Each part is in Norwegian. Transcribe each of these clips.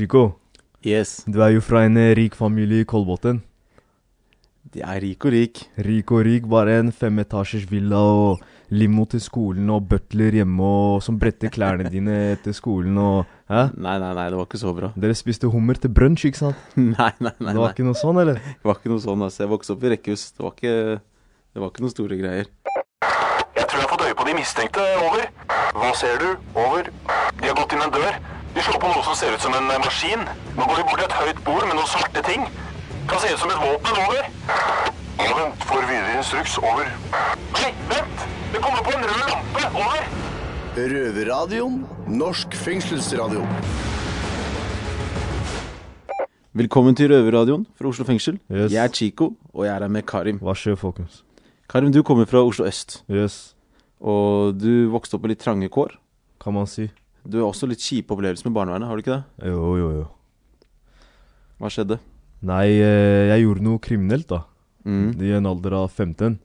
Chico, Yes. du er jo fra en eh, rik familie i Kolbotn. De er rik og rik. Rik og rik, bare en femetasjers villa og limo til skolen og butler hjemme og som bretter klærne dine etter skolen og Hæ? Nei, nei, nei, det var ikke så bra. Dere spiste hummer til brunsj, ikke sant? Nei, nei, nei. Det var nei. ikke noe sånn, eller? Det var ikke noe sånn, altså. Jeg vokste opp i rekkehus. Det var ikke, det var ikke noen store greier. Jeg tror jeg har fått øye på de mistenkte. Over. Hva ser du? Over. De har gått inn en dør. De slår på noe som ser ut som en eh, maskin. Nå går vi bort til et høyt bord med noen svarte ting. Kan se ut som et våpen. Over. Ja, vent. Får videre instruks. Over. Nei, vent! Det kommer på en rød lampe. Over. Røverradioen. Norsk fengselsradio. Velkommen til Røverradioen fra Oslo fengsel. Yes. Jeg er Chico, og jeg er her med Karim. Hva skjer, folkens? Karim, du kommer fra Oslo øst. Yes, Og du vokste opp med litt trange kår. kan man si. Du har også litt kjipe opplevelser med barnevernet, har du ikke det? Jo, jo, jo. Hva skjedde? Nei, eh, jeg gjorde noe kriminelt, da. Mm. I en alder av 15.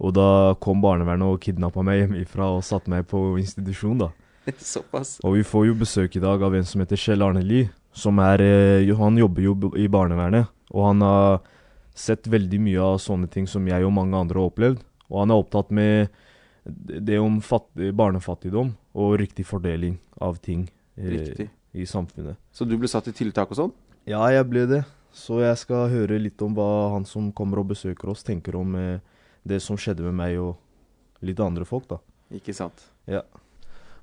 Og da kom barnevernet og kidnappa meg hjemmefra og satte meg på institusjon, da. Såpass. Og vi får jo besøk i dag av en som heter Kjell Arne Lie. Som er eh, Han jobber jo i barnevernet. Og han har sett veldig mye av sånne ting som jeg og mange andre har opplevd. Og han er opptatt med det om fattig, barnefattigdom og riktig fordeling av ting eh, i samfunnet. Så du ble satt i tiltak og sånn? Ja, jeg ble det. Så jeg skal høre litt om hva han som kommer og besøker oss, tenker om eh, det som skjedde med meg og litt andre folk, da. Ikke sant. Ja.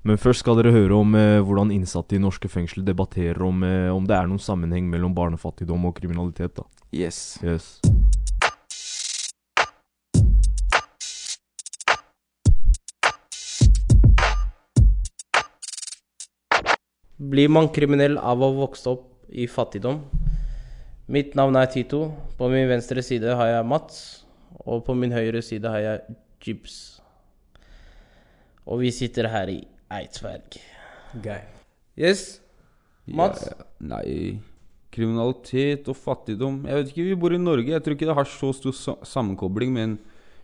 Men først skal dere høre om eh, hvordan innsatte i norske fengsel debatterer om, eh, om det er noen sammenheng mellom barnefattigdom og kriminalitet. da. Yes. Yes. Blir man kriminell av å vokse opp i fattigdom? Mitt navn er Tito. På min venstre side har jeg Mats. Og på min høyre side har jeg Jibs. Og vi sitter her i Eidsberg. Yes? Mats? Ja, nei Kriminalitet og fattigdom Jeg vet ikke, vi bor i Norge. Jeg tror ikke det har så stor sammenkobling. Men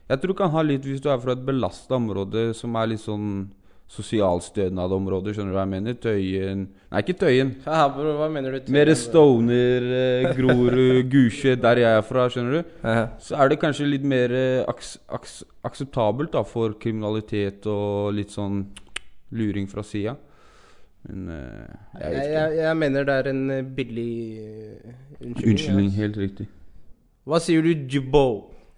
jeg tror det kan ha litt hvis du er fra et belasta område som er litt sånn sosialstønadområde. Skjønner du hva jeg mener? Tøyen Nei, ikke Tøyen. Ja, bro, hva mener du? Mer Stoner, eh, Grorud, Gusje, der jeg er fra, skjønner du. Så er det kanskje litt mer eh, aks aks akseptabelt da for kriminalitet og litt sånn luring fra sida. Men eh, jeg Jeg, vet ikke. jeg, jeg mener det er en eh, billig uh, unnskyldning. Unnskyldning, ja. helt riktig. Hva sier du, Jibbo?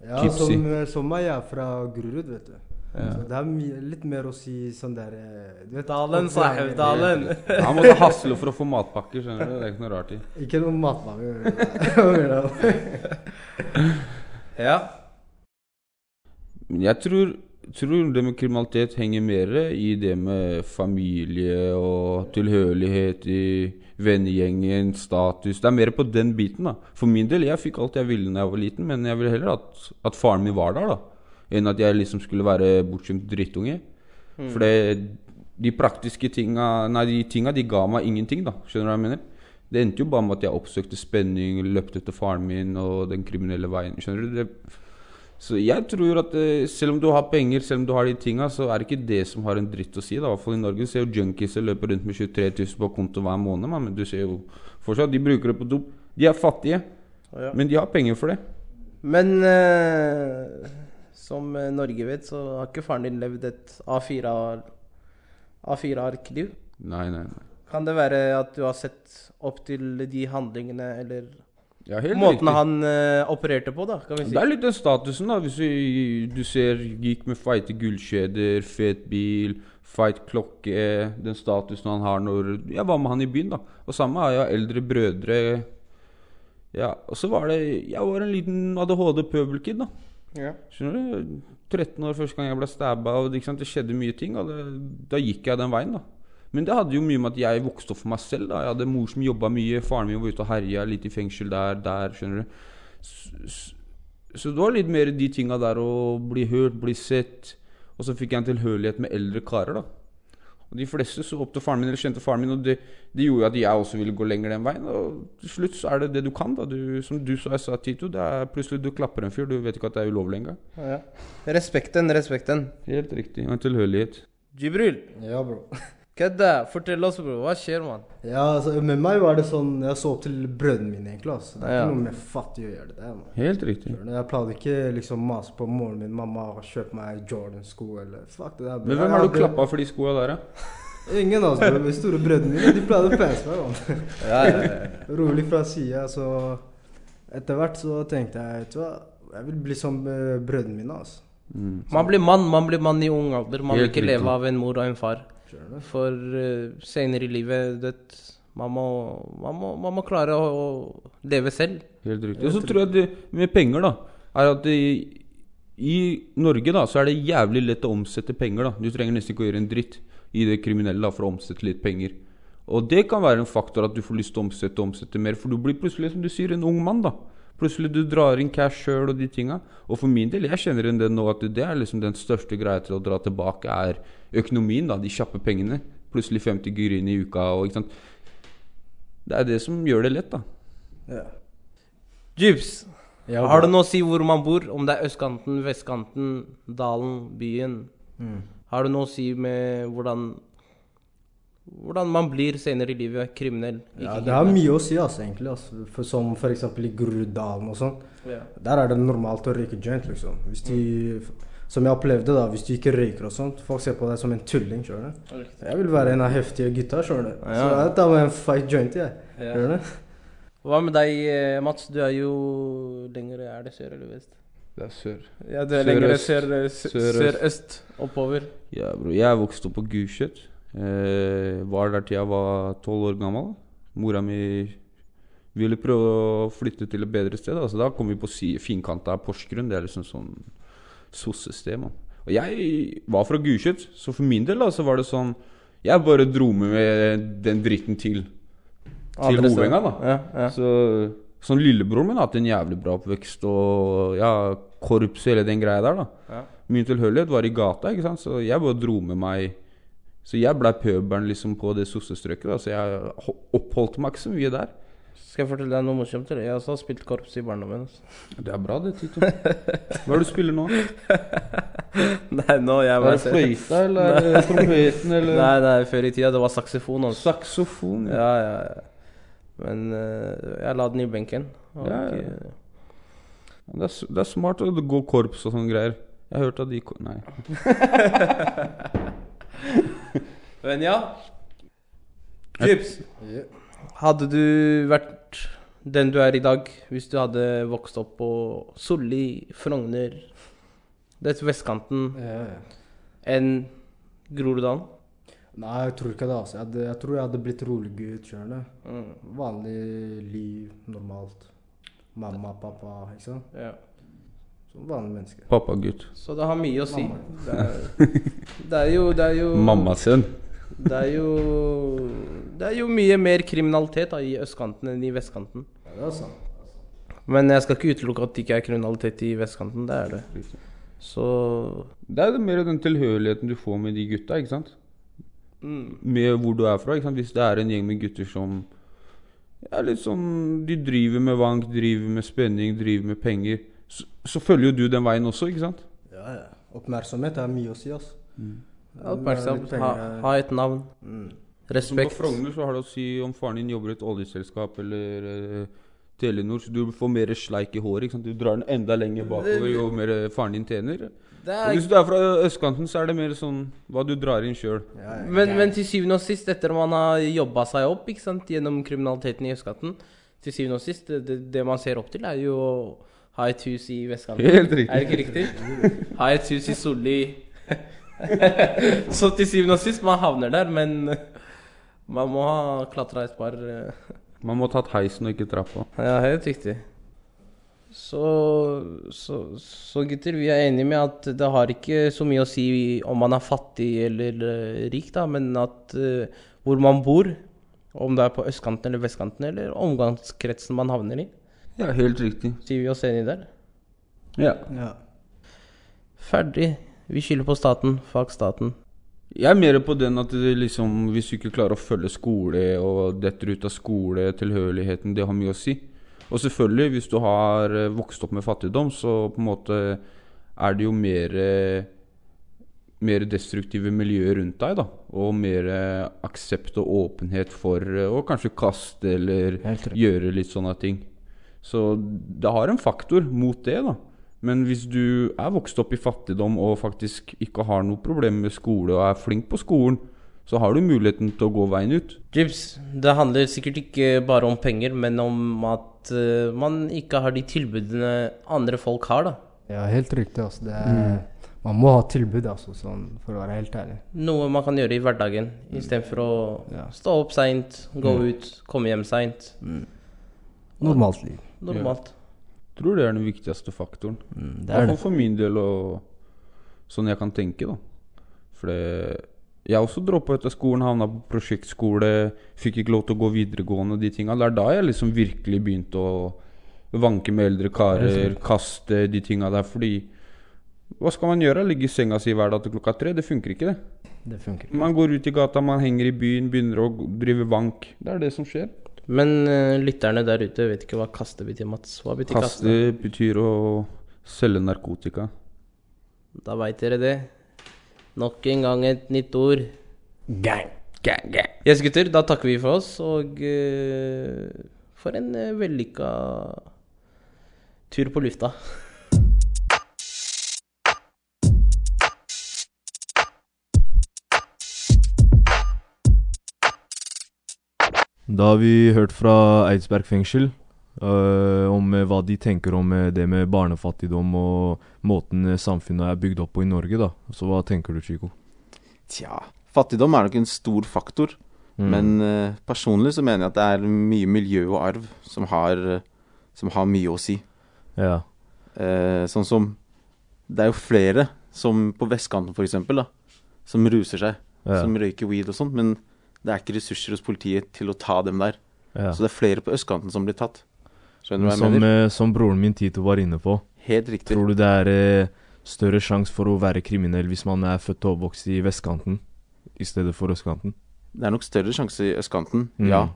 Ja, Gypsy. som, som jeg er fra Grorud, vet du. Så det er litt mer å si sånn der eh, du vet, Dalen, sahib, dalen. Han måtte hasle for å få matpakker, skjønner du. Det er ikke noe rart i. Ikke noe matpakker. Ja. Jeg tror, tror det med kriminalitet henger mer i det med familie og tilhørighet i vennegjengen, status Det er mer på den biten, da. For min del, jeg fikk alt jeg ville da jeg var liten, men jeg ville heller at, at faren min var der, da. Enn at jeg liksom skulle være bortskjemt drittunge. For det, de praktiske tinga Nei, de tinga de ga meg ingenting, da. Skjønner du hva jeg mener? Det endte jo bare med at jeg oppsøkte spenning, løpte etter faren min og den kriminelle veien. Skjønner du? Det, så jeg tror at eh, selv om du har penger, selv om du har de tinga, så er det ikke det som har en dritt å si. da I hvert fall i Norge ser jo junkies løpe rundt med 23 000 på konto hver måned. Man, men du ser jo fortsatt, de bruker det på dop. De er fattige, Ja. men de har penger for det. Men eh, som eh, Norge vet, så har ikke faren din levd et A4-ark A4-ark-liv. Nei, nei, nei. Kan det være at du har sett opp til de handlingene, eller Ja, helt måten riktig. han uh, opererte på, da, kan vi si? Det er litt den statusen, da. Hvis du, du ser gikk med feite gullkjeder, fet bil, feit klokke Den statusen han har når Jeg var med han i byen, da. Og samme har jeg eldre brødre. Ja, og så var det Jeg var en liten ADHD-pøbelkid, da. Ja. Skjønner du? 13 år første gang jeg ble stabba, og sant? det skjedde mye ting. Og det, da gikk jeg den veien, da. Men det hadde jo mye med at jeg vokste opp for meg selv. da Jeg hadde mor som jobba mye, faren min var ute og herja, litt i fengsel der, der, skjønner du. Så- så det var litt mer de tinga der å bli hørt, bli sett. Og så fikk jeg en tilhørighet med eldre karer, da. Og de fleste så opp til faren min, eller kjente faren min, og det, det gjorde jo at jeg også ville gå lenger den veien. Og til slutt så er det det du kan, da. Du, som du sa, jeg sa, Tito, det er plutselig du klapper en fyr, du vet ikke at det er ulovlig engang. Ja. Respekten, respekten. Helt riktig. Og en tilhørighet. Jibril, Ja, bro. Kødda! Fortell oss, bro. Hva skjer, mann? Ja, altså, med meg var det sånn Jeg så opp til brødrene mine, egentlig. Altså. Det er Ja. ikke noe med fattig å gjøre det der. man. Helt riktig. Jeg pleide ikke liksom mase på moren min. Mamma og kjøpe meg Jordan-sko eller Fuck det der. bro. Men hvem har du hadde- klappa for de skoa der, da? Ingen av oss. De store brødrene mine de pleide å pese meg. mann. Ja, ja, ja. Rolig fra sida. Så etter hvert så tenkte jeg vet du hva, jeg vil bli som eh, brødrene mine. altså. Mm. Man blir mann, man blir mann i ung alder. Man vil ikke riktig. leve av en mor og en far. For uh, senere i livet det, man, må, man, må, man må klare å leve selv. Helt riktig. Og så tror jeg det med penger, da, er at det, i Norge da, så er det jævlig lett å omsette penger. da. Du trenger nesten ikke å gjøre en dritt i det kriminelle da, for å omsette litt penger. Og det kan være en faktor at du får lyst til å omsette og omsette mer, for du blir plutselig, som du sier, en ung mann. da. Plutselig du drar inn cash sjøl og de tinga. Og for min del, jeg kjenner igjen det nå at det er liksom den største greia til å dra tilbake, er økonomien. da, De kjappe pengene. Plutselig 50 gryn i uka og ikke sant. Det er det som gjør det lett, da. Ja. Jibs, Ja, har du det noe å si hvor man bor? Om det er østkanten, vestkanten, dalen, byen? Mm. Har det noe å si med hvordan hvordan man blir senere i livet kriminell? Ja, det har mye å si, altså, egentlig. Altså. For, som f.eks. i Groruddalen og sånn. Ja. Der er det normalt å røyke joint, liksom. Hvis de, Som jeg opplevde, da. Hvis du ikke røyker og sånt. Folk ser på deg som en tulling, skjønner du. Jeg vil være en av heftige gutta, skjønner du. Så Ja. jeg tar med en fight joint, jeg. Ja. Skjønner du? Hva med deg, eh, Mats? Du er jo lenger Er det sør eller vest? Det er sør. Ja, du er sør lenger sør-øst. Sør, sør, sørøst. Oppover. Ja, bro. Jeg er vokst opp på Gulset. Eh, var der til jeg var tolv år gammel. Mora mi ville prøve å flytte til et bedre sted. Altså, da kom vi på finkanta Porsgrunn. Det er liksom sånn sossested, mann. Og jeg var fra Gulset, så for min del da, så var det sånn Jeg bare dro med den dritten til til Andre Hovenga, da. Ja, ja. Så Sånn lillebroren min har hatt en jævlig bra oppvekst og ja, korps og hele den greia der, da. Ja. Min tilhørighet var i gata, ikke sant, så jeg bare dro med meg Så jeg blei pøbelen liksom på det sossestrøket, så jeg ho- oppholdt meg ikke så mye der. Skal jeg fortelle deg noe morsomt? eller? Jeg også har spilt korps i barndommen. Altså. Det er bra, det, Tito. Hva er det du spiller nå? Nei, nå jeg Er det fløyta, eller er trompeten, eller Nei, nei, før i tida det var saksofon. Altså. Saksofon? Ja, ja, ja. Men uh, jeg la den i benken. Ja, ja. Det er, det er smart å gå korps og sånne greier. Jeg har hørt at de Nei. Men ja. Chips. Hadde du vært den du er i dag, hvis du hadde vokst opp på Solli, Frogner, dette vestkanten, Ja, ja. enn Groruddalen? Nei, jeg tror ikke det. altså. Jeg, hadde, jeg tror jeg hadde blitt rolig gutt. skjønner. Mm. Vanlig liv, normalt. Mamma, pappa, ikke sant. Ja. Som vanlig menneske. Pappagutt. Så det har mye å si. Det er, det er jo Det er jo Mammasønn. Det er jo Det er jo mye mer kriminalitet da, i østkanten enn i vestkanten. Ja, det er sant. Men jeg skal ikke utelukke at det ikke er kriminalitet i vestkanten. Det er det. Så Det er mer den tilhørigheten du får med de gutta, ikke sant? mm. Med hvor du er fra. ikke sant? Hvis det er en gjeng med gutter som er litt sånn De driver med vank, driver med spenning, driver med penger. Så, så følger jo du den veien også, ikke sant? Ja, ja. Oppmerksomhet er mye å si, altså. Oppmerksom. Litt Ha, ha et navn. Mm. Som på Frogner så har det å si om faren din jobber i et oljeselskap eller uh, Telenor, så du får mer sleik i håret. ikke sant? Du drar den enda lenger bakover jo mer faren din tjener. Er, hvis du er fra østkanten, så er det mer sånn hva du drar inn sjøl. Ja, ja. men, men til syvende og sist, etter man har jobba seg opp ikke sant, gjennom kriminaliteten i østkanten Til syvende og sist, det, det man ser opp til, er jo å ha et hus i vestkanten. Helt riktig. Er det ikke riktig? Ha et hus i Solli. Så til syvende og sist, man havner der, men man må ha klatra et par eh, Man må tatt heisen og ikke trappa. Ja, helt riktig. Så, så, så gutter, vi er enige med at det har ikke så mye å si om man er fattig eller eh, rik, da, men at uh, hvor man bor, om det er på østkanten eller vestkanten, eller omgangskretsen man havner i, Ja, helt riktig. sier vi oss enige der. Ja. Ja. Ferdig. Vi skylder på staten. Fuck staten. Jeg er mer på den at det liksom, hvis du ikke klarer å følge skole og detter ut av skole, tilhørigheten, det har mye å si. Og selvfølgelig, hvis du har eh, vokst opp med fattigdom, så på en måte er det jo mer mer destruktive miljøer rundt deg, da. Og mer aksept og åpenhet for eh, å kanskje kaste eller gjøre litt sånne ting. Så det har en faktor mot det, da. Men hvis du er vokst opp i fattigdom og faktisk ikke har noe problem med skole og er flink på skolen, så har du muligheten til å gå veien ut. Jibs, det handler sikkert ikke bare om penger, men om at uh, man ikke har de tilbudene andre folk har, da. Ja, helt riktig. Altså. Det er, Man må ha tilbud, altså, sånn, for å være helt ærlig. Noe man kan gjøre i hverdagen, istedenfor å Ja. stå opp seint, gå ut, komme hjem seint. Normalt liv. Normalt. Tror det er den viktigste faktoren. Mm, det er det. for min del, og sånn jeg kan tenke, da. For Jeg også droppa etter skolen, havna på prosjektskole, fikk ikke lov til å gå videregående og de tinga. Det er da jeg liksom virkelig begynte å vanke med eldre karer, kaste de tinga der. Fordi hva skal man gjøre? Ligge i senga si hver dag til klokka tre? Det funker ikke, det. Det funker. Man går ut i gata, man henger i byen, begynner å drive vank. Det er det som skjer. Men uh, lytterne der ute vet ikke hva kaste betyr, Mats. Hva betyr kaste? Kaste betyr å selge narkotika. Da veit dere det. Nok en gang et nytt ord. Gang. Gang, gang. Yes, gutter, da takker vi for oss, og uh, for en uh, vellykka tur på lufta. Da har vi hørt fra Eidsberg fengsel uh, om øh, hva de tenker om øh, det med barnefattigdom og måten samfunnet er bygd opp på i Norge, da. Så hva tenker du, Chico? Tja, fattigdom er nok en stor faktor. Mm. Men uh, personlig så mener jeg at det er mye miljø og arv som har, eh, som har mye å si. Ja. Uh, sånn som Det er jo flere som på vestkanten f.eks. som ruser seg. Ja. Som røyker weed og sånt. Men det er ikke ressurser hos politiet til å ta dem der. ja. Så det er flere på østkanten som blir tatt. Skjønner du hva jeg Som, mener? øh, som broren min Tito var inne på. Helt riktig. Tror du det er eh, større sjanse for å være kriminell hvis man er født og oppvokst i vestkanten i stedet for østkanten? Det er nok større sjanse i østkanten, Mm. ja.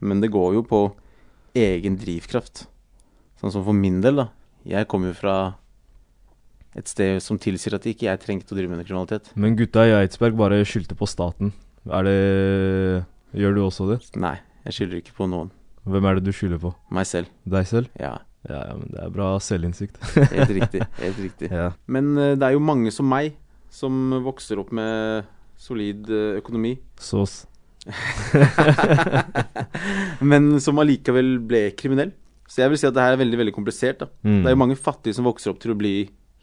Men det går jo på egen drivkraft. Sånn som for min del, da. Jeg kommer jo fra et sted som tilsier at ikke jeg trengte å drive med kriminalitet. Men gutta i Eidsberg bare skyldte på staten. Er det Gjør du også det? Nei, jeg skylder ikke på noen. Hvem er det du skylder på? Meg selv. Deg selv? Ja, Ja, ja, men det er bra selvinnsikt. helt riktig. Helt riktig. ja. Men eh, det er jo mange som meg, som vokser opp med solid eh, økonomi, Sås. men som allikevel ble kriminell. Så jeg vil si at det her er veldig veldig komplisert. da. Mm. Det er jo mange fattige som vokser opp til å bli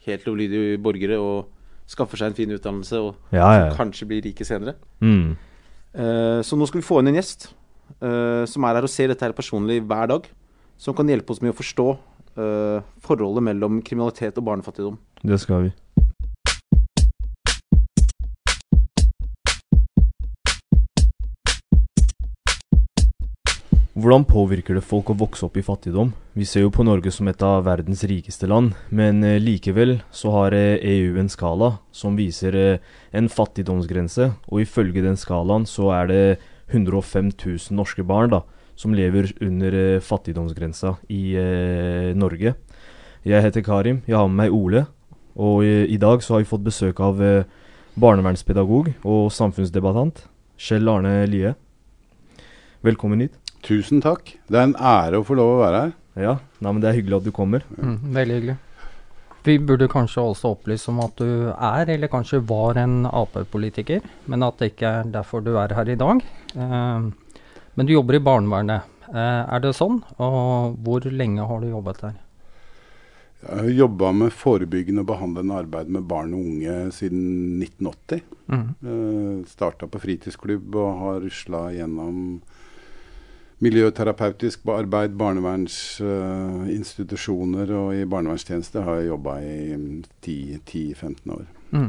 helt lovlydige borgere og skaffer seg en fin utdannelse og Ja, ja. kanskje blir rike senere. Mm. Uh, så nå skal vi få inn en gjest uh, som er her og ser dette her personlig hver dag. Som kan hjelpe oss med å forstå uh, forholdet mellom kriminalitet og barnefattigdom. Det skal vi. Hvordan påvirker det folk å vokse opp i fattigdom? Vi ser jo på Norge som et av verdens rikeste land, men eh, likevel så har eh, EU en skala som viser eh, en fattigdomsgrense, og ifølge den skalaen så er det 105 000 norske barn da, som lever under fattigdomsgrensa i eh, Norge. Jeg heter Karim, jeg har med meg Ole, og i, dag så har vi fått besøk av barnevernspedagog og samfunnsdebattant Kjell Arne Lie. Velkommen hit. Tusen takk. Det er en ære å få lov å være her. Ja, nei, men det er hyggelig at du kommer. Mm, veldig hyggelig. Vi burde kanskje også opplyse om at du er, eller kanskje var, en Ap-politiker, men at det ikke er derfor du er her i dag. Eh, men du jobber i barnevernet. Eh, er det sånn? Og hvor lenge har du jobbet der? Jeg har jobba med forebyggende og behandlende arbeid med barn og unge siden 1980. Mm. Eh, Starta på fritidsklubb og har rusla gjennom miljøterapeutisk arbeid, barnevernsinstitusjoner og i barnevernstjeneste har jeg jobba i mm, 10-15 år. Mm.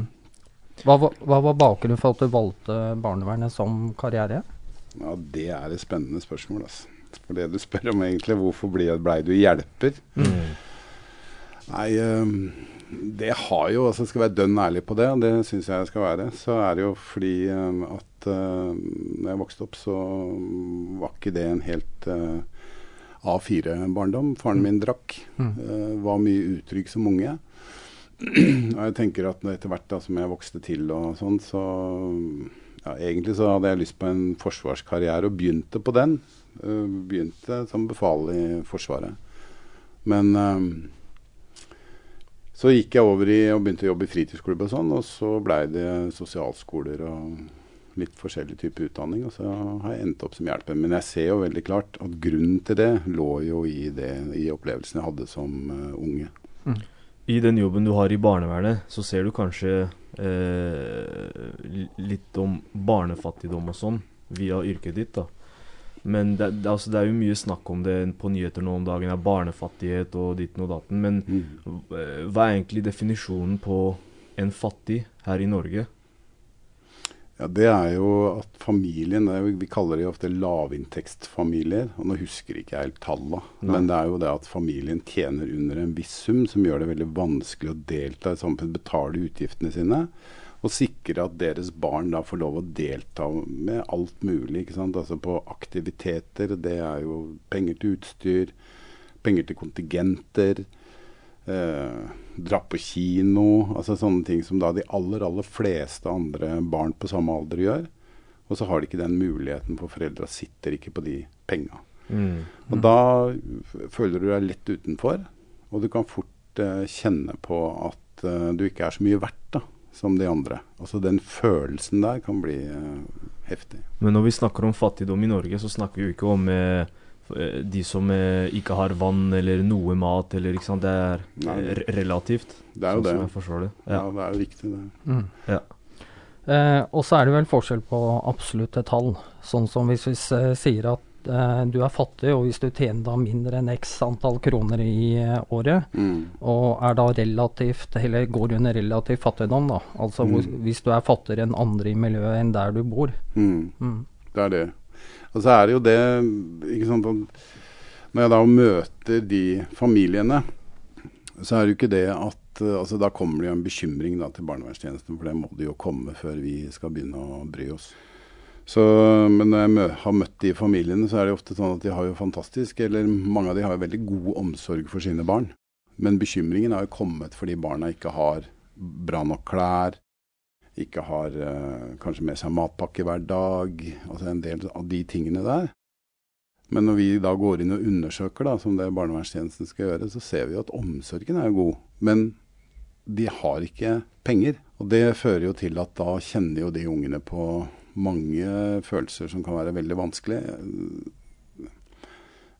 Hva, var- hva var bakgrunnen for at du valgte barnevernet som karriere? Ja, Det er et spennende spørsmål. Altså. For det du spør om egentlig, hvorfor ble, blei du hjelper? Nei, øhm, det har jo altså Skal være dønn ærlig på det, og det syns jeg jeg skal være, så er det jo fordi øhm, at uh, når jeg vokste opp, så var ikke det en helt uh, A4-barndom. Faren min drakk. Mm. øh, var mye utrygg som unge. Og jeg tenker at etter hvert da, som jeg vokste til og sånn, så ja, Egentlig så hadde jeg lyst på en forsvarskarriere og begynte på den. Uh, begynte som befal i Forsvaret. Men uh, så gikk jeg over i og begynte å jobbe i fritidsklubb og sånn, og så blei det sosialskoler og litt forskjellig type utdanning. Og så har jeg endt opp som hjelper. Men jeg ser jo veldig klart at grunnen til det lå jo i, det, i opplevelsen jeg hadde som uh, unge. Mm. I den jobben du har i barnevernet, så ser du kanskje eh, litt om barnefattigdom og sånn via yrket ditt, da. Men det, det, altså, det, er jo mye snakk om det på nyheter nå om dagen, er barnefattighet og ditten og datten. Men mm. hva er egentlig definisjonen på en fattig her i Norge? Ja, Det er jo at familien jo, Vi kaller det jo ofte lavinntektsfamilier. og Nå husker ikke jeg helt tallene, men det er jo det at familien tjener under en viss sum, som gjør det veldig vanskelig å delta i samfunnet, betale utgiftene sine. Og sikre at deres barn da får lov å delta med alt mulig. ikke sant? Altså på aktiviteter. Det er jo penger til utstyr, penger til kontingenter. Eh, dra på kino. altså Sånne ting som da de aller, aller fleste andre barn på samme alder gjør. Og så har de ikke den muligheten, for foreldra sitter ikke på de penga. Mm. Og da føler du deg litt utenfor, og du kan fort eh, kjenne på at eh, du ikke er så mye verdt da, som de andre. Altså Den følelsen der kan bli eh, heftig. Men når vi snakker om fattigdom i Norge, så snakker vi jo ikke om eh, Eh, de som eh, ikke har vann eller noe mat, eller ikke sant. Det er Nei. relativt. Det er jo sånn det. Som jeg det. Ja, ja det er jo riktig, det. Mm. Ja. Eh, og så er det vel forskjell på absolutte tall. Sånn som hvis vi sier at eh, du er fattig, og hvis du tjener da mindre enn x antall kroner i eh, året, mm. og er da relativt, eller går under relativ fattigdom, da. Altså mm. hvis du er fattigere enn andre i miljøet enn der du bor. Mm. mm. Det er det. Og så er det jo det ikke sant, Når jeg da møter de familiene, så er det jo ikke det at altså Da kommer det jo en bekymring da, til barnevernstjenesten, for det må det jo komme før vi skal begynne å bry oss. Så, men når jeg har møtt de familiene, så er det ofte sånn at de har jo fantastisk, eller mange av de har jo veldig god omsorg for sine barn. Men bekymringen har jo kommet fordi barna ikke har bra nok klær, ikke har uh, kanskje med seg matpakke hver dag. Altså en del av de tingene der. Men når vi da går inn og undersøker, da, som det barnevernstjenesten skal gjøre, så ser vi jo at omsorgen er jo god. Men de har ikke penger. Og det fører jo til at da kjenner jo de ungene på mange følelser som kan være veldig vanskelig.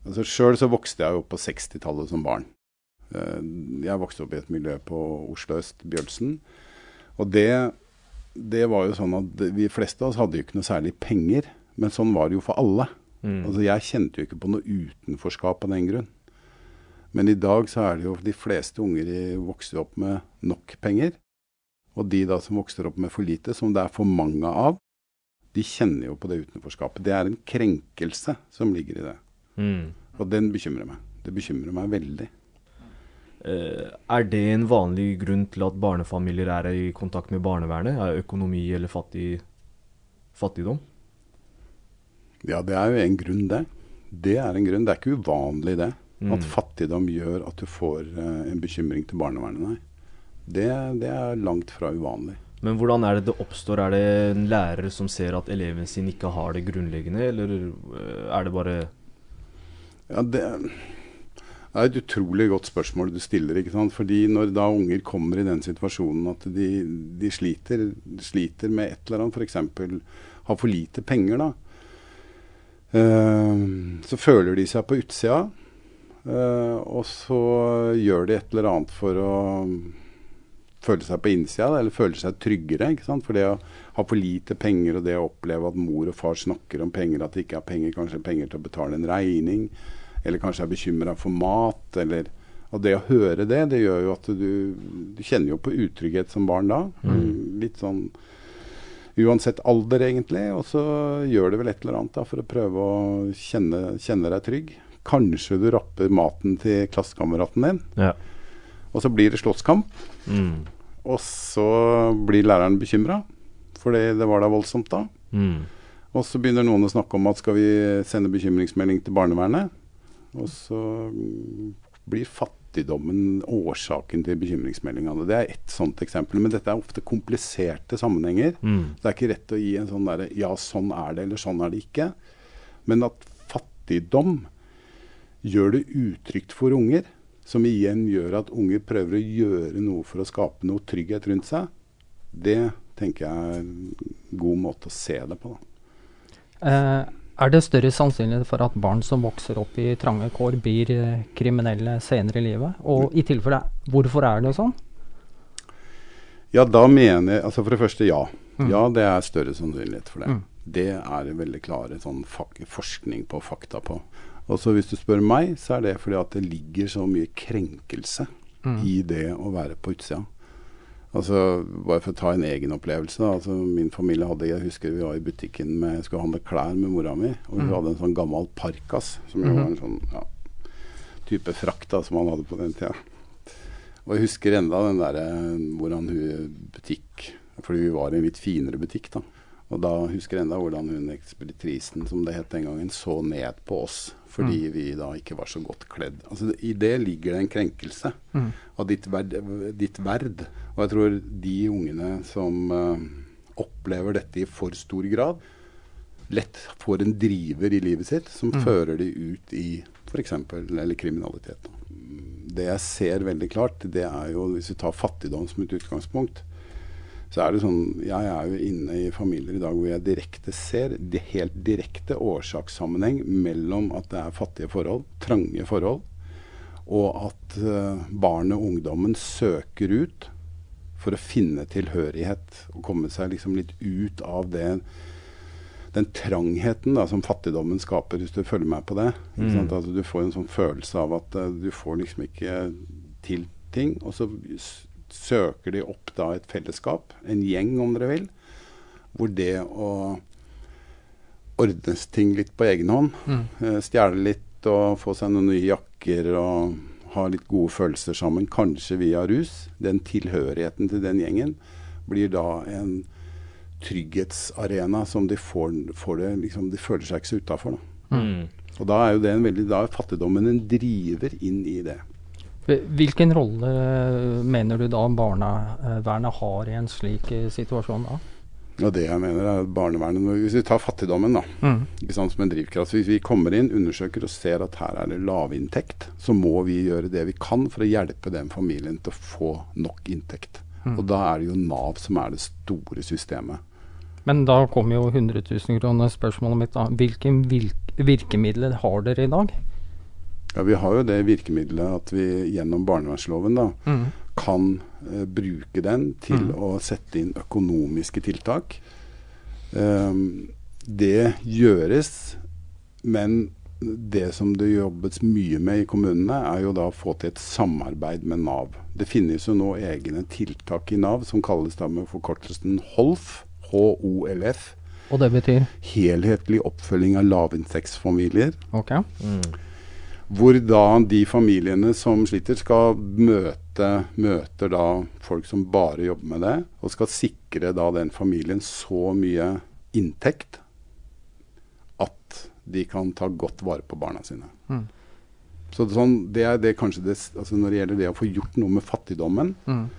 Altså Sjøl så vokste jeg opp på 60-tallet som barn. Eh, jeg vokste opp i et miljø på Oslo øst, Bjølsen. Og det det var jo sånn at vi fleste av oss hadde jo ikke noe særlig penger. Men sånn var det jo for alle. Mm. Altså Jeg kjente jo ikke på noe utenforskap av den grunn. Men i dag så er det jo de fleste unger vokser opp med nok penger. Og de da som vokser opp med for lite, som det er for mange av, de kjenner jo på det utenforskapet. Det er en krenkelse som ligger i det. Mm. Og den bekymrer meg. Det bekymrer meg veldig. Uh, er det en vanlig grunn til at barnefamilier er i kontakt med barnevernet? Er økonomi eller fattig, fattigdom? Ja, det er jo en grunn, det. Det er en grunn. Det er ikke uvanlig, det. Mm. At fattigdom gjør at du får uh, en bekymring til barnevernet. Nei. Det, det, er langt fra uvanlig. Men hvordan er det det oppstår? Er det en lærer som ser at eleven sin ikke har det grunnleggende, eller uh, er det bare Ja, det er et utrolig godt spørsmål du stiller. ikke sant? Fordi når da unger kommer i den situasjonen at de, de sliter, sliter, med et eller annet, f.eks. har for lite penger, da, uh, så føler de seg på utsida. Uh, og så gjør de et eller annet for å føle seg på innsida, eller føle seg tryggere. ikke sant? For det å ha for lite penger, og det å oppleve at mor og far snakker om penger, at de ikke har penger, kanskje penger til å betale en regning eller kanskje er bekymra for mat. eller og det å høre det, det gjør jo at du, du kjenner jo på utrygghet som barn da. Mm. Litt sånn uansett alder, egentlig. Og så gjør det vel et eller annet da, for å prøve å kjenne, kjenne deg trygg. Kanskje du rapper maten til klassekameraten din. Ja. Og så blir det slåsskamp. Mm. Og så blir læreren bekymra, fordi det var da voldsomt da. Mm. Og så begynner noen å snakke om at skal vi sende bekymringsmelding til barnevernet? Og så blir fattigdommen årsaken til bekymringsmeldingene. Det er ett sånt eksempel. Men dette er ofte kompliserte sammenhenger. Mm. Det er ikke rett å gi en sånn derre ja, sånn er det, eller sånn er det ikke. Men at fattigdom gjør det utrygt for unger, som igjen gjør at unger prøver å gjøre noe for å skape noe trygghet rundt seg, det tenker jeg er en god måte å se det på. Eh, er det større sannsynlighet for at barn som vokser opp i trange kår, blir eh, kriminelle senere i livet? Og i tilfelle, hvorfor er det sånn? Ja, da mener jeg Altså for det første, ja. Mm. Ja, det er større sannsynlighet for det. Mm. Det er det veldig klare sånn forskning på, fakta på. Og så hvis du spør meg, så er det fordi at det ligger så mye krenkelse Mm. i det å være på utsida. Altså, Bare for å ta en egen opplevelse. da, altså Min familie hadde Jeg husker vi var i butikken med jeg skulle handle klær med mora mi. Og hun Mm. hadde en sånn gammel parkas, som jo Mhm. var en sånn ja, type frakt da, som han hadde på den tida. Og jeg husker enda den derre hvordan hun butikk Fordi vi var i en litt finere butikk, da. Og da husker jeg enda hvordan hun ekspeditrisen, som det het den gangen, så ned på oss fordi vi da ikke var så godt kledd. Altså I det ligger det en krenkelse Mm. av ditt verd, ditt verd. Og jeg tror de ungene som uh, opplever dette i for stor grad, lett får en driver i livet sitt som Mm. fører de ut i f.eks. eller kriminalitet. Det jeg ser veldig klart, det er jo hvis vi tar fattigdom som et utgangspunkt, så er det sånn Jeg er jo inne i familier i dag hvor jeg direkte ser det helt direkte årsakssammenheng mellom at det er fattige forhold, trange forhold, og at uh, barnet og ungdommen søker ut for å finne tilhørighet og komme seg liksom litt ut av det den trangheten da, som fattigdommen skaper, hvis du følger med på det. Mm. Altså, du får en sånn følelse av at uh, du får liksom ikke til ting. Og så søker de opp da et fellesskap, en gjeng om dere vil, hvor det å ordnes ting litt på egen hånd, Mm. eh, stjele litt og få seg noen nye jakker og ha litt gode følelser sammen, kanskje via rus, den tilhørigheten til den gjengen, blir da en trygghetsarena som de får, får det liksom, De føler seg ikke så utafor. Mm. Og da er jo det en veldig Da er fattigdommen en driver inn i det. Hvilken rolle mener du da barnevernet har i en slik eh, situasjon da? Og det jeg mener er at barnevernet Hvis vi tar fattigdommen da, Mm. sant, som en drivkraft Hvis vi kommer inn, undersøker og ser at her er det lavinntekt, så må vi gjøre det vi kan for å hjelpe den familien til å få nok inntekt. Mm. Og da er det jo Nav som er det store systemet. Men da kommer jo 100 000 kroner spørsmålet mitt da. Hvilke virkemidler har dere i dag? Ja, Vi har jo det virkemidlet at vi gjennom barnevernsloven da, Mm. kan eh, bruke den til Mm. å sette inn økonomiske tiltak. Um, det gjøres, men det som det jobbes mye med i kommunene, er jo da å få til et samarbeid med Nav. Det finnes jo nå egne tiltak i Nav som kalles da med forkortelsen HOLF. H-O-L-F. Og det betyr? Helhetlig oppfølging av lavinntektsfamilier. Ok. Mm. Hvor da de familiene som sliter, skal møte møter da folk som bare jobber med det, og skal sikre da den familien så mye inntekt at de kan ta godt vare på barna sine. Mm. Så det, sånn, det er det kanskje det, altså Når det gjelder det å få gjort noe med fattigdommen, Mm.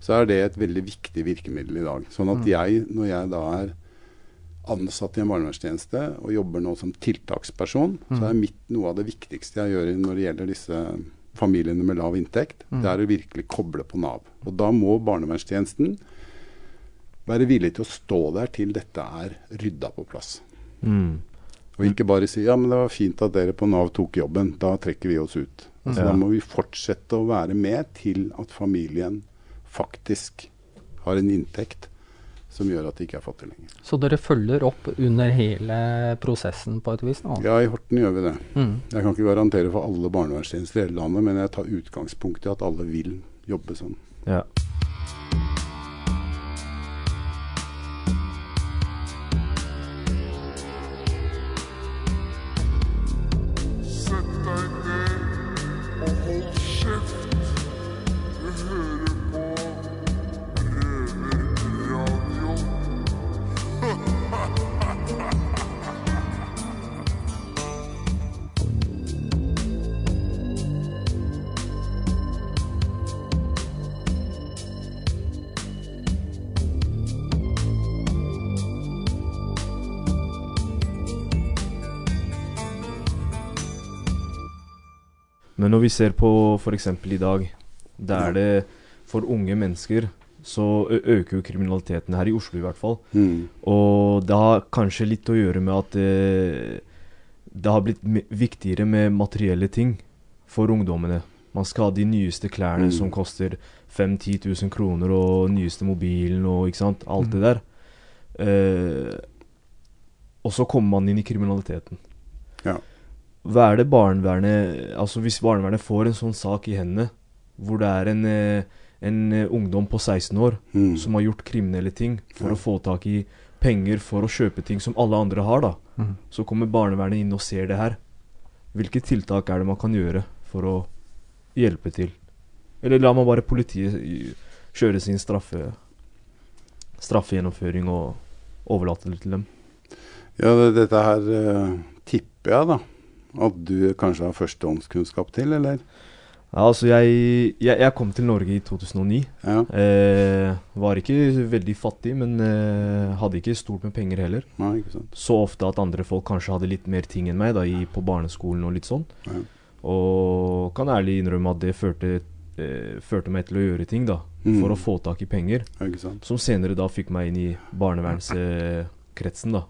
så er det et veldig viktig virkemiddel i dag. Sånn at Mm. jeg, når jeg da er ansatt i en barnevernstjeneste og jobber nå som tiltaksperson, Mm. så er mitt, noe av det viktigste jeg gjør når det gjelder disse familiene med lav inntekt, Mm. det er å virkelig koble på Nav. Og da må barnevernstjenesten være villig til å stå der til dette er rydda på plass. Mm. Og ikke bare si ja, men det var fint at dere på Nav tok jobben, da trekker vi oss ut. Altså, Ja. Da må vi fortsette å være med til at familien faktisk har en inntekt som gjør at de ikke er fattige lenger. Så dere følger opp under hele prosessen på et vis? nå? Ja, i Horten gjør vi det. Mm. Jeg kan ikke garantere for alle barnevernstjenester i hele landet, men jeg tar utgangspunkt i at alle vil jobbe sånn. Ja. Men når vi ser på f.eks. i dag, der er det for unge mennesker så øker jo kriminaliteten her i Oslo i hvert fall. Mm. Og det har kanskje litt å gjøre med at det, det har blitt viktigere med materielle ting for ungdommene. Man skal ha de nyeste klærne Mm. som koster 5 10 000 kroner, og nyeste mobilen og ikke sant. Alt det Mm. der. Eh, og så kommer man inn i kriminaliteten. Ja. Hva er det barnevernet Altså hvis barnevernet får en sånn sak i hendene, hvor det er en, eh, en eh, ungdom på 16 år Mm. som har gjort kriminelle ting for Ja. å få tak i penger for å kjøpe ting som alle andre har, da. Mm. Så kommer barnevernet inn og ser det her. Hvilke tiltak er det man kan gjøre for å hjelpe til? Eller lar man bare politiet kjøre sin straffe straffegjennomføring og overlate det til dem? Ja, det, dette her eh, tipper jeg, da. At du kanskje har førstehåndskunnskap til, eller? Ja, altså jeg, jeg, jeg kom til Norge i 2009. Ja. Eh, var ikke veldig fattig, men eh, hadde ikke stort med penger heller. Nei. Så ofte at andre folk kanskje hadde litt mer ting enn meg da, i, på barneskolen og litt sånn. Ja. Og kan ærlig innrømme at det førte, eh, førte meg til å gjøre ting, da. Mm. For å få tak i penger. Ja. Som senere da fikk meg inn i barnevernskretsen, da.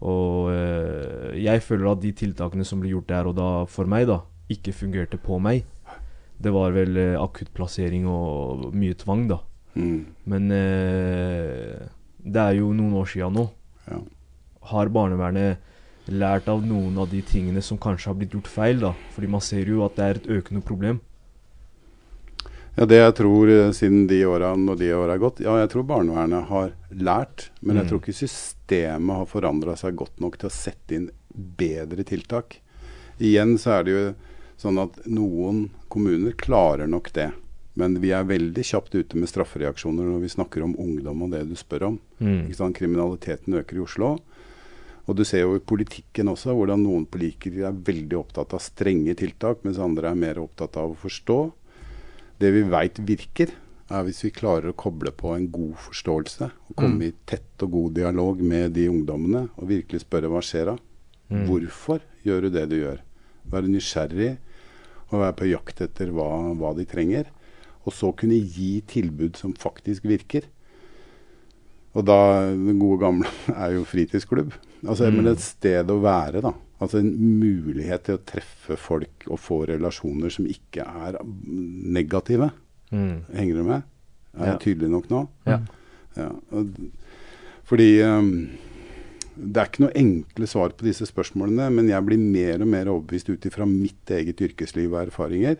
Og eh, jeg føler at de tiltakene som ble gjort der og da for meg, da, ikke fungerte på meg. Det var vel eh, akuttplassering og mye tvang, da. Mm. Men eh, det er jo noen år sia nå. Ja. Har barnevernet lært av noen av de tingene som kanskje har blitt gjort feil, da? Fordi man ser jo at det er et økende problem. Ja, det jeg tror siden de åra, når de åra er gått Ja, jeg tror barnevernet har lært, men jeg Mm. tror ikke systemet har forandra seg godt nok til å sette inn bedre tiltak. Igjen så er det jo sånn at noen kommuner klarer nok det. Men vi er veldig kjapt ute med straffereaksjoner når vi snakker om ungdom og det du spør om. Mm. Kriminaliteten øker i Oslo. Og du ser jo i politikken også hvordan noen politikere er veldig opptatt av strenge tiltak, mens andre er mer opptatt av å forstå. Det vi veit virker, er hvis vi klarer å koble på en god forståelse. Og komme i tett og god dialog med de ungdommene og virkelig spørre hva skjer da? Mm. Hvorfor gjør du det du gjør? Være nysgjerrig og være på jakt etter hva, hva de trenger. Og så kunne gi tilbud som faktisk virker. Og da Den gode gamle er jo fritidsklubb. Altså, Mm. Men et sted å være, da. Altså en mulighet til å treffe folk og få relasjoner som ikke er mm, negative. Mm. Henger du med? Er jeg Ja. tydelig nok nå? Ja. Ja, fordi um, det er ikke noe enkle svar på disse spørsmålene, men jeg blir mer og mer overbevist ut ifra mitt eget yrkesliv og erfaringer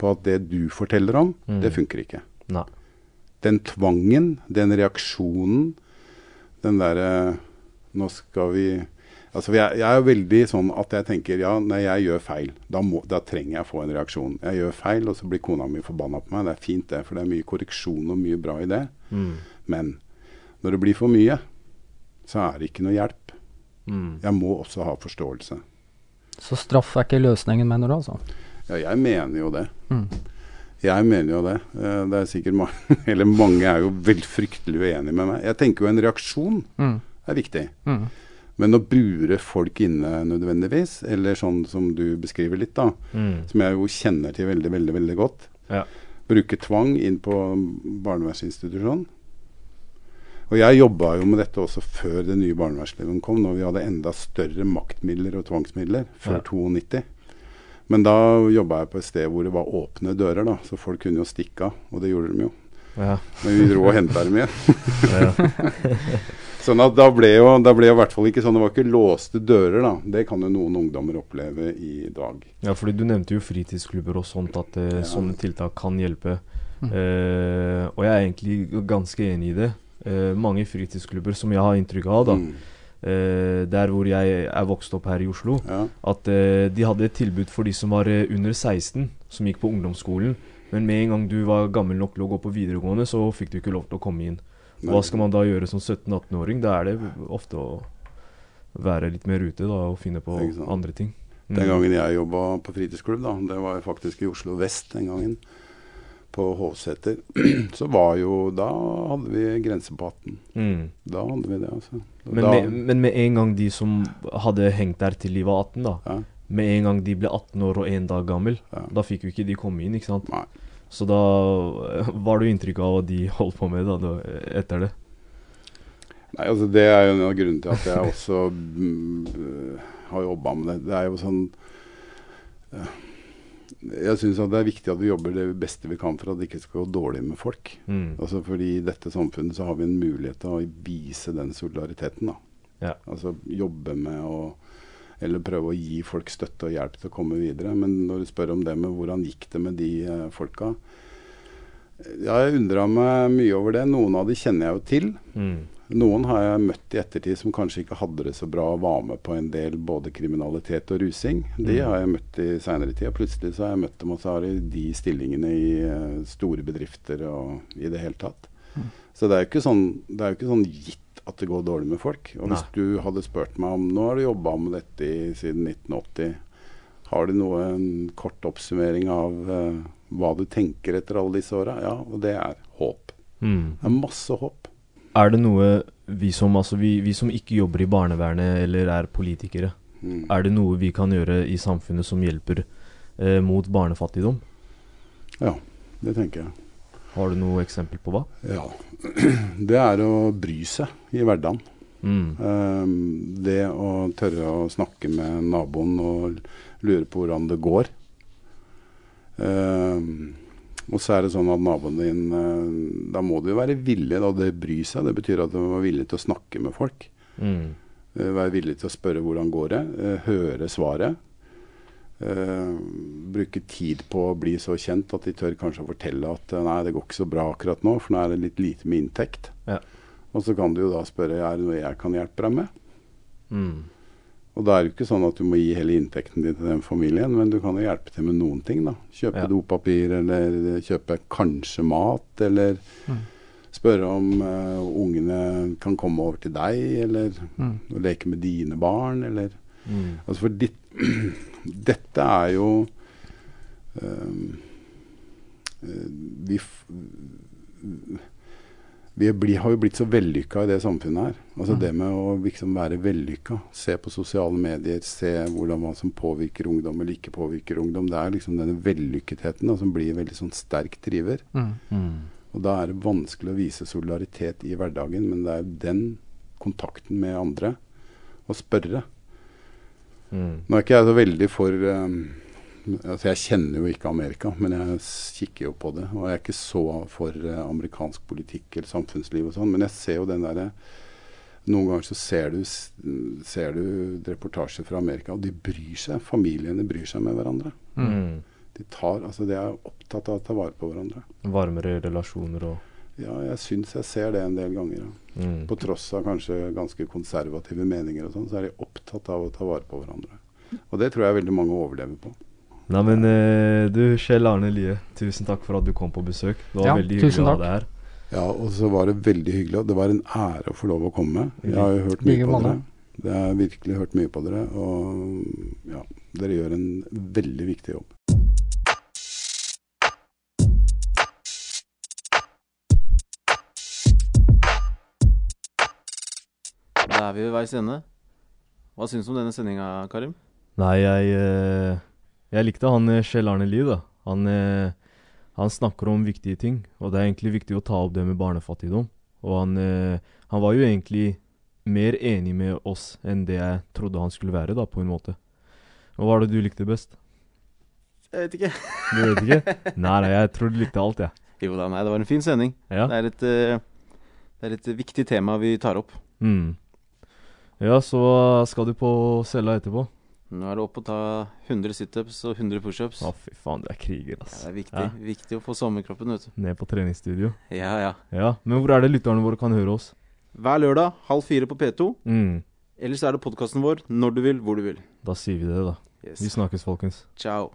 på at det du forteller om, Mm. det funker ikke. Nei. Den tvangen, den reaksjonen, den derre Nå skal vi Altså jeg, jeg er veldig sånn at jeg tenker ja, nei, jeg gjør feil, da, må, da trenger jeg å få en reaksjon. Jeg gjør feil, og så blir kona mi forbanna på meg. Det er fint, det, for det er mye korreksjon og mye bra i det. Mm. Men når det blir for mye, så er det ikke noe hjelp. Mm. Jeg må også ha forståelse. Så straff er ikke løsningen, mener du altså? Ja, jeg mener jo det. Mm. Jeg mener jo det. Eh, Det er sikkert mange Eller mange er jo vel fryktelig uenige med meg. Jeg tenker jo en reaksjon Mm. er viktig. Mm. Men å bure folk inne nødvendigvis, eller sånn som du beskriver litt, da, Mm. som jeg jo kjenner til veldig, veldig, veldig godt. Ja. Bruke tvang inn på barnevernsinstitusjon. Og jeg jobba jo med dette også før den nye barnevernsloven kom, når vi hadde enda større maktmidler og tvangsmidler, før Ja. 92. Men da jobba jeg på et sted hvor det var åpne dører, da, så folk kunne jo stikke av. Og det gjorde de jo. Ja. Men vi dro og henta dem igjen. Sånn at da ble jo da ble jo i hvert fall ikke sånn, det var ikke låste dører, da. Det kan jo noen ungdommer oppleve i dag. Ja, fordi du nevnte jo fritidsklubber og sånt, at eh, Ja. sånne tiltak kan hjelpe. Mm. Eh, og jeg er egentlig ganske enig i det. Eh, mange fritidsklubber som jeg har inntrykk av, da, Mm. eh, der hvor jeg er vokst opp her i Oslo, Ja. at eh, de hadde et tilbud for de som var eh, under 16, som gikk på ungdomsskolen. Men med en gang du var gammel nok til å gå på videregående, så fikk du ikke lov til å komme inn. Hva skal man da gjøre som 17-18-åring? Da er det ofte å være litt mer ute da, og finne på andre ting. Den Mm. gangen jeg jobba på fritidsklubb, da, det var faktisk i Oslo vest den gangen, på Hovseter, så var jo Da hadde vi grense på 18. Mm. Da hadde vi det, altså. Men, da, med, men med en gang de som hadde hengt der til de var 18, da, ja. med en gang de ble 18 år og én dag gammel, Ja. da fikk jo ikke de komme inn, ikke sant. Nei. Så da Hva var du inntrykk av hva de holdt på med da, etter det. Nei, altså Det er jo en av grunnene til at jeg også mm, har jobba med det. Det er jo sånn øh, Jeg syns det er viktig at vi jobber det beste vi kan for at det ikke skal gå dårlig med folk. Mm. Altså fordi I dette samfunnet så har vi en mulighet til å vise den solidariteten. da. Ja. Altså jobbe med å Eller prøve å gi folk støtte og hjelp til å komme videre. Men når du spør om det med hvordan gikk det med de eh, folka Ja, jeg undra meg mye over det. Noen av de kjenner jeg jo til. Mm. Noen har jeg møtt i ettertid som kanskje ikke hadde det så bra og var med på en del både kriminalitet og rusing. De Mm. har jeg møtt i seinere tid. Og plutselig så har jeg møtt dem, og så har de de stillingene i eh, store bedrifter og i det hele tatt. Så det er jo ikke sånn, det er jo ikke sånn gitt at det går dårlig med folk. Og hvis Nei. du hadde spurt meg om Nå har du jobba med dette i, siden 1980. Har du noe, en kort oppsummering av uh, hva du tenker etter alle disse åra? Ja, og det er håp. Mm. Det er masse håp. Er det noe vi som, altså vi, vi som ikke jobber i barnevernet eller er politikere, Mm. er det noe vi kan gjøre i samfunnet som hjelper eh, mot barnefattigdom? Ja, det tenker jeg. Har du noe eksempel på hva? Ja. Det er å bry seg i hverdagen. Mm. Ehm, det å tørre å snakke med naboen og lure på hvordan det går. Ehm, og så er det sånn at naboen din eh, Da må du jo være villig. Da. Det bry seg. Det betyr at du må være villig til å snakke med folk. Mm. Eh, være villig til å spørre hvordan går det. eh, høre svaret. Eh, bruke tid på å bli så kjent at de tør kanskje å fortelle at eh, nei, det går ikke så bra akkurat nå, for nå er det litt lite med inntekt. Ja. Og så kan du jo da spørre er det noe jeg kan hjelpe deg med. Mm. Og da er det jo ikke sånn at du må gi hele inntekten din til den familien, men du kan jo hjelpe til med noen ting. da. Kjøpe Ja. dopapir, eller kjøpe kanskje mat, eller Mm. spørre om uh, ungene kan komme over til deg, eller Mm. leke med dine barn, eller Mm. Altså for ditt, dette er jo eh, Vi, vi blir, har jo blitt så vellykka i det samfunnet her. Altså Mm. Det med å liksom være vellykka. Se på sosiale medier, se hvordan hva som påvirker ungdom eller ikke påvirker ungdom. Det er liksom denne vellykketheten da, som blir veldig sånn sterk driver. Mm. Mm. Og da er det vanskelig å vise solidaritet i hverdagen, men det er den kontakten med andre å spørre. Mm. Nå er ikke jeg så veldig for um, altså Jeg kjenner jo ikke Amerika, men jeg kikker jo på det. Og jeg er ikke så for uh, amerikansk politikk eller samfunnsliv og sånn, men jeg ser jo den derre Noen ganger så ser du, ser du reportasjer fra Amerika, og de bryr seg. Familiene bryr seg med hverandre. Mm. De, tar, altså de er opptatt av å ta vare på hverandre. Varmere relasjoner og Ja, jeg syns jeg ser det en del ganger. Ja. mm. På tross av kanskje ganske konservative meninger og sånn, så er de opptatt av å ta vare på hverandre. Og det tror jeg veldig mange overlever på. Nei, men eh, du, Kjell Arne Lie, tusen takk for at du kom på besøk. Det var Ja, veldig hyggelig tusen å ha deg her. Ja, og så var det veldig hyggelig. Og det var en ære å få lov å komme. Jeg har jo hørt mye på dere. Jeg har virkelig hørt mye på dere. Og ja, dere gjør en veldig viktig jobb. Da er vi ved veis ende. Hva syns du om denne sendinga, Karim? Nei, jeg, eh, jeg likte han eh, Kjell Arne Lie, da. Han, eh, han snakker om viktige ting, og det er egentlig viktig å ta opp det med barnefattigdom. Og han, han var jo egentlig mer enig med oss enn det jeg trodde han skulle være, da, på en måte. Og hva er det du likte best? Jeg vet ikke. Du vet ikke? Nei, nei, jeg tror du likte alt, jeg. Jo da, nei, det var en fin sending. Ja. Det, er et, det er et viktig tema vi tar opp. Mm. Ja, så skal du på cella etterpå? Nå er det opp å ta 100 situps og 100 pushups. Å, fy faen, du er kriger, Ja, det er viktig, Ja. viktig å få sommerkroppen, vet du. Ned på treningsstudio. Ja, ja. Ja, men hvor er det lytterne våre kan høre oss? Hver lørdag halv fire på P2. Mm. Ellers er det podkasten vår når du vil, hvor du vil. Da sier vi det, da. Vi snakkes, folkens. Ciao.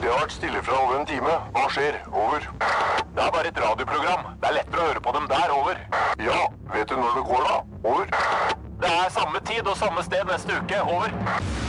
Det har vært stille fra over en time. Hva skjer? Over. Det er bare et radioprogram. Det er lettere å høre på dem der. Over. Ja, vet du når det går, da? Over. Samme tid og samme sted neste uke. Over.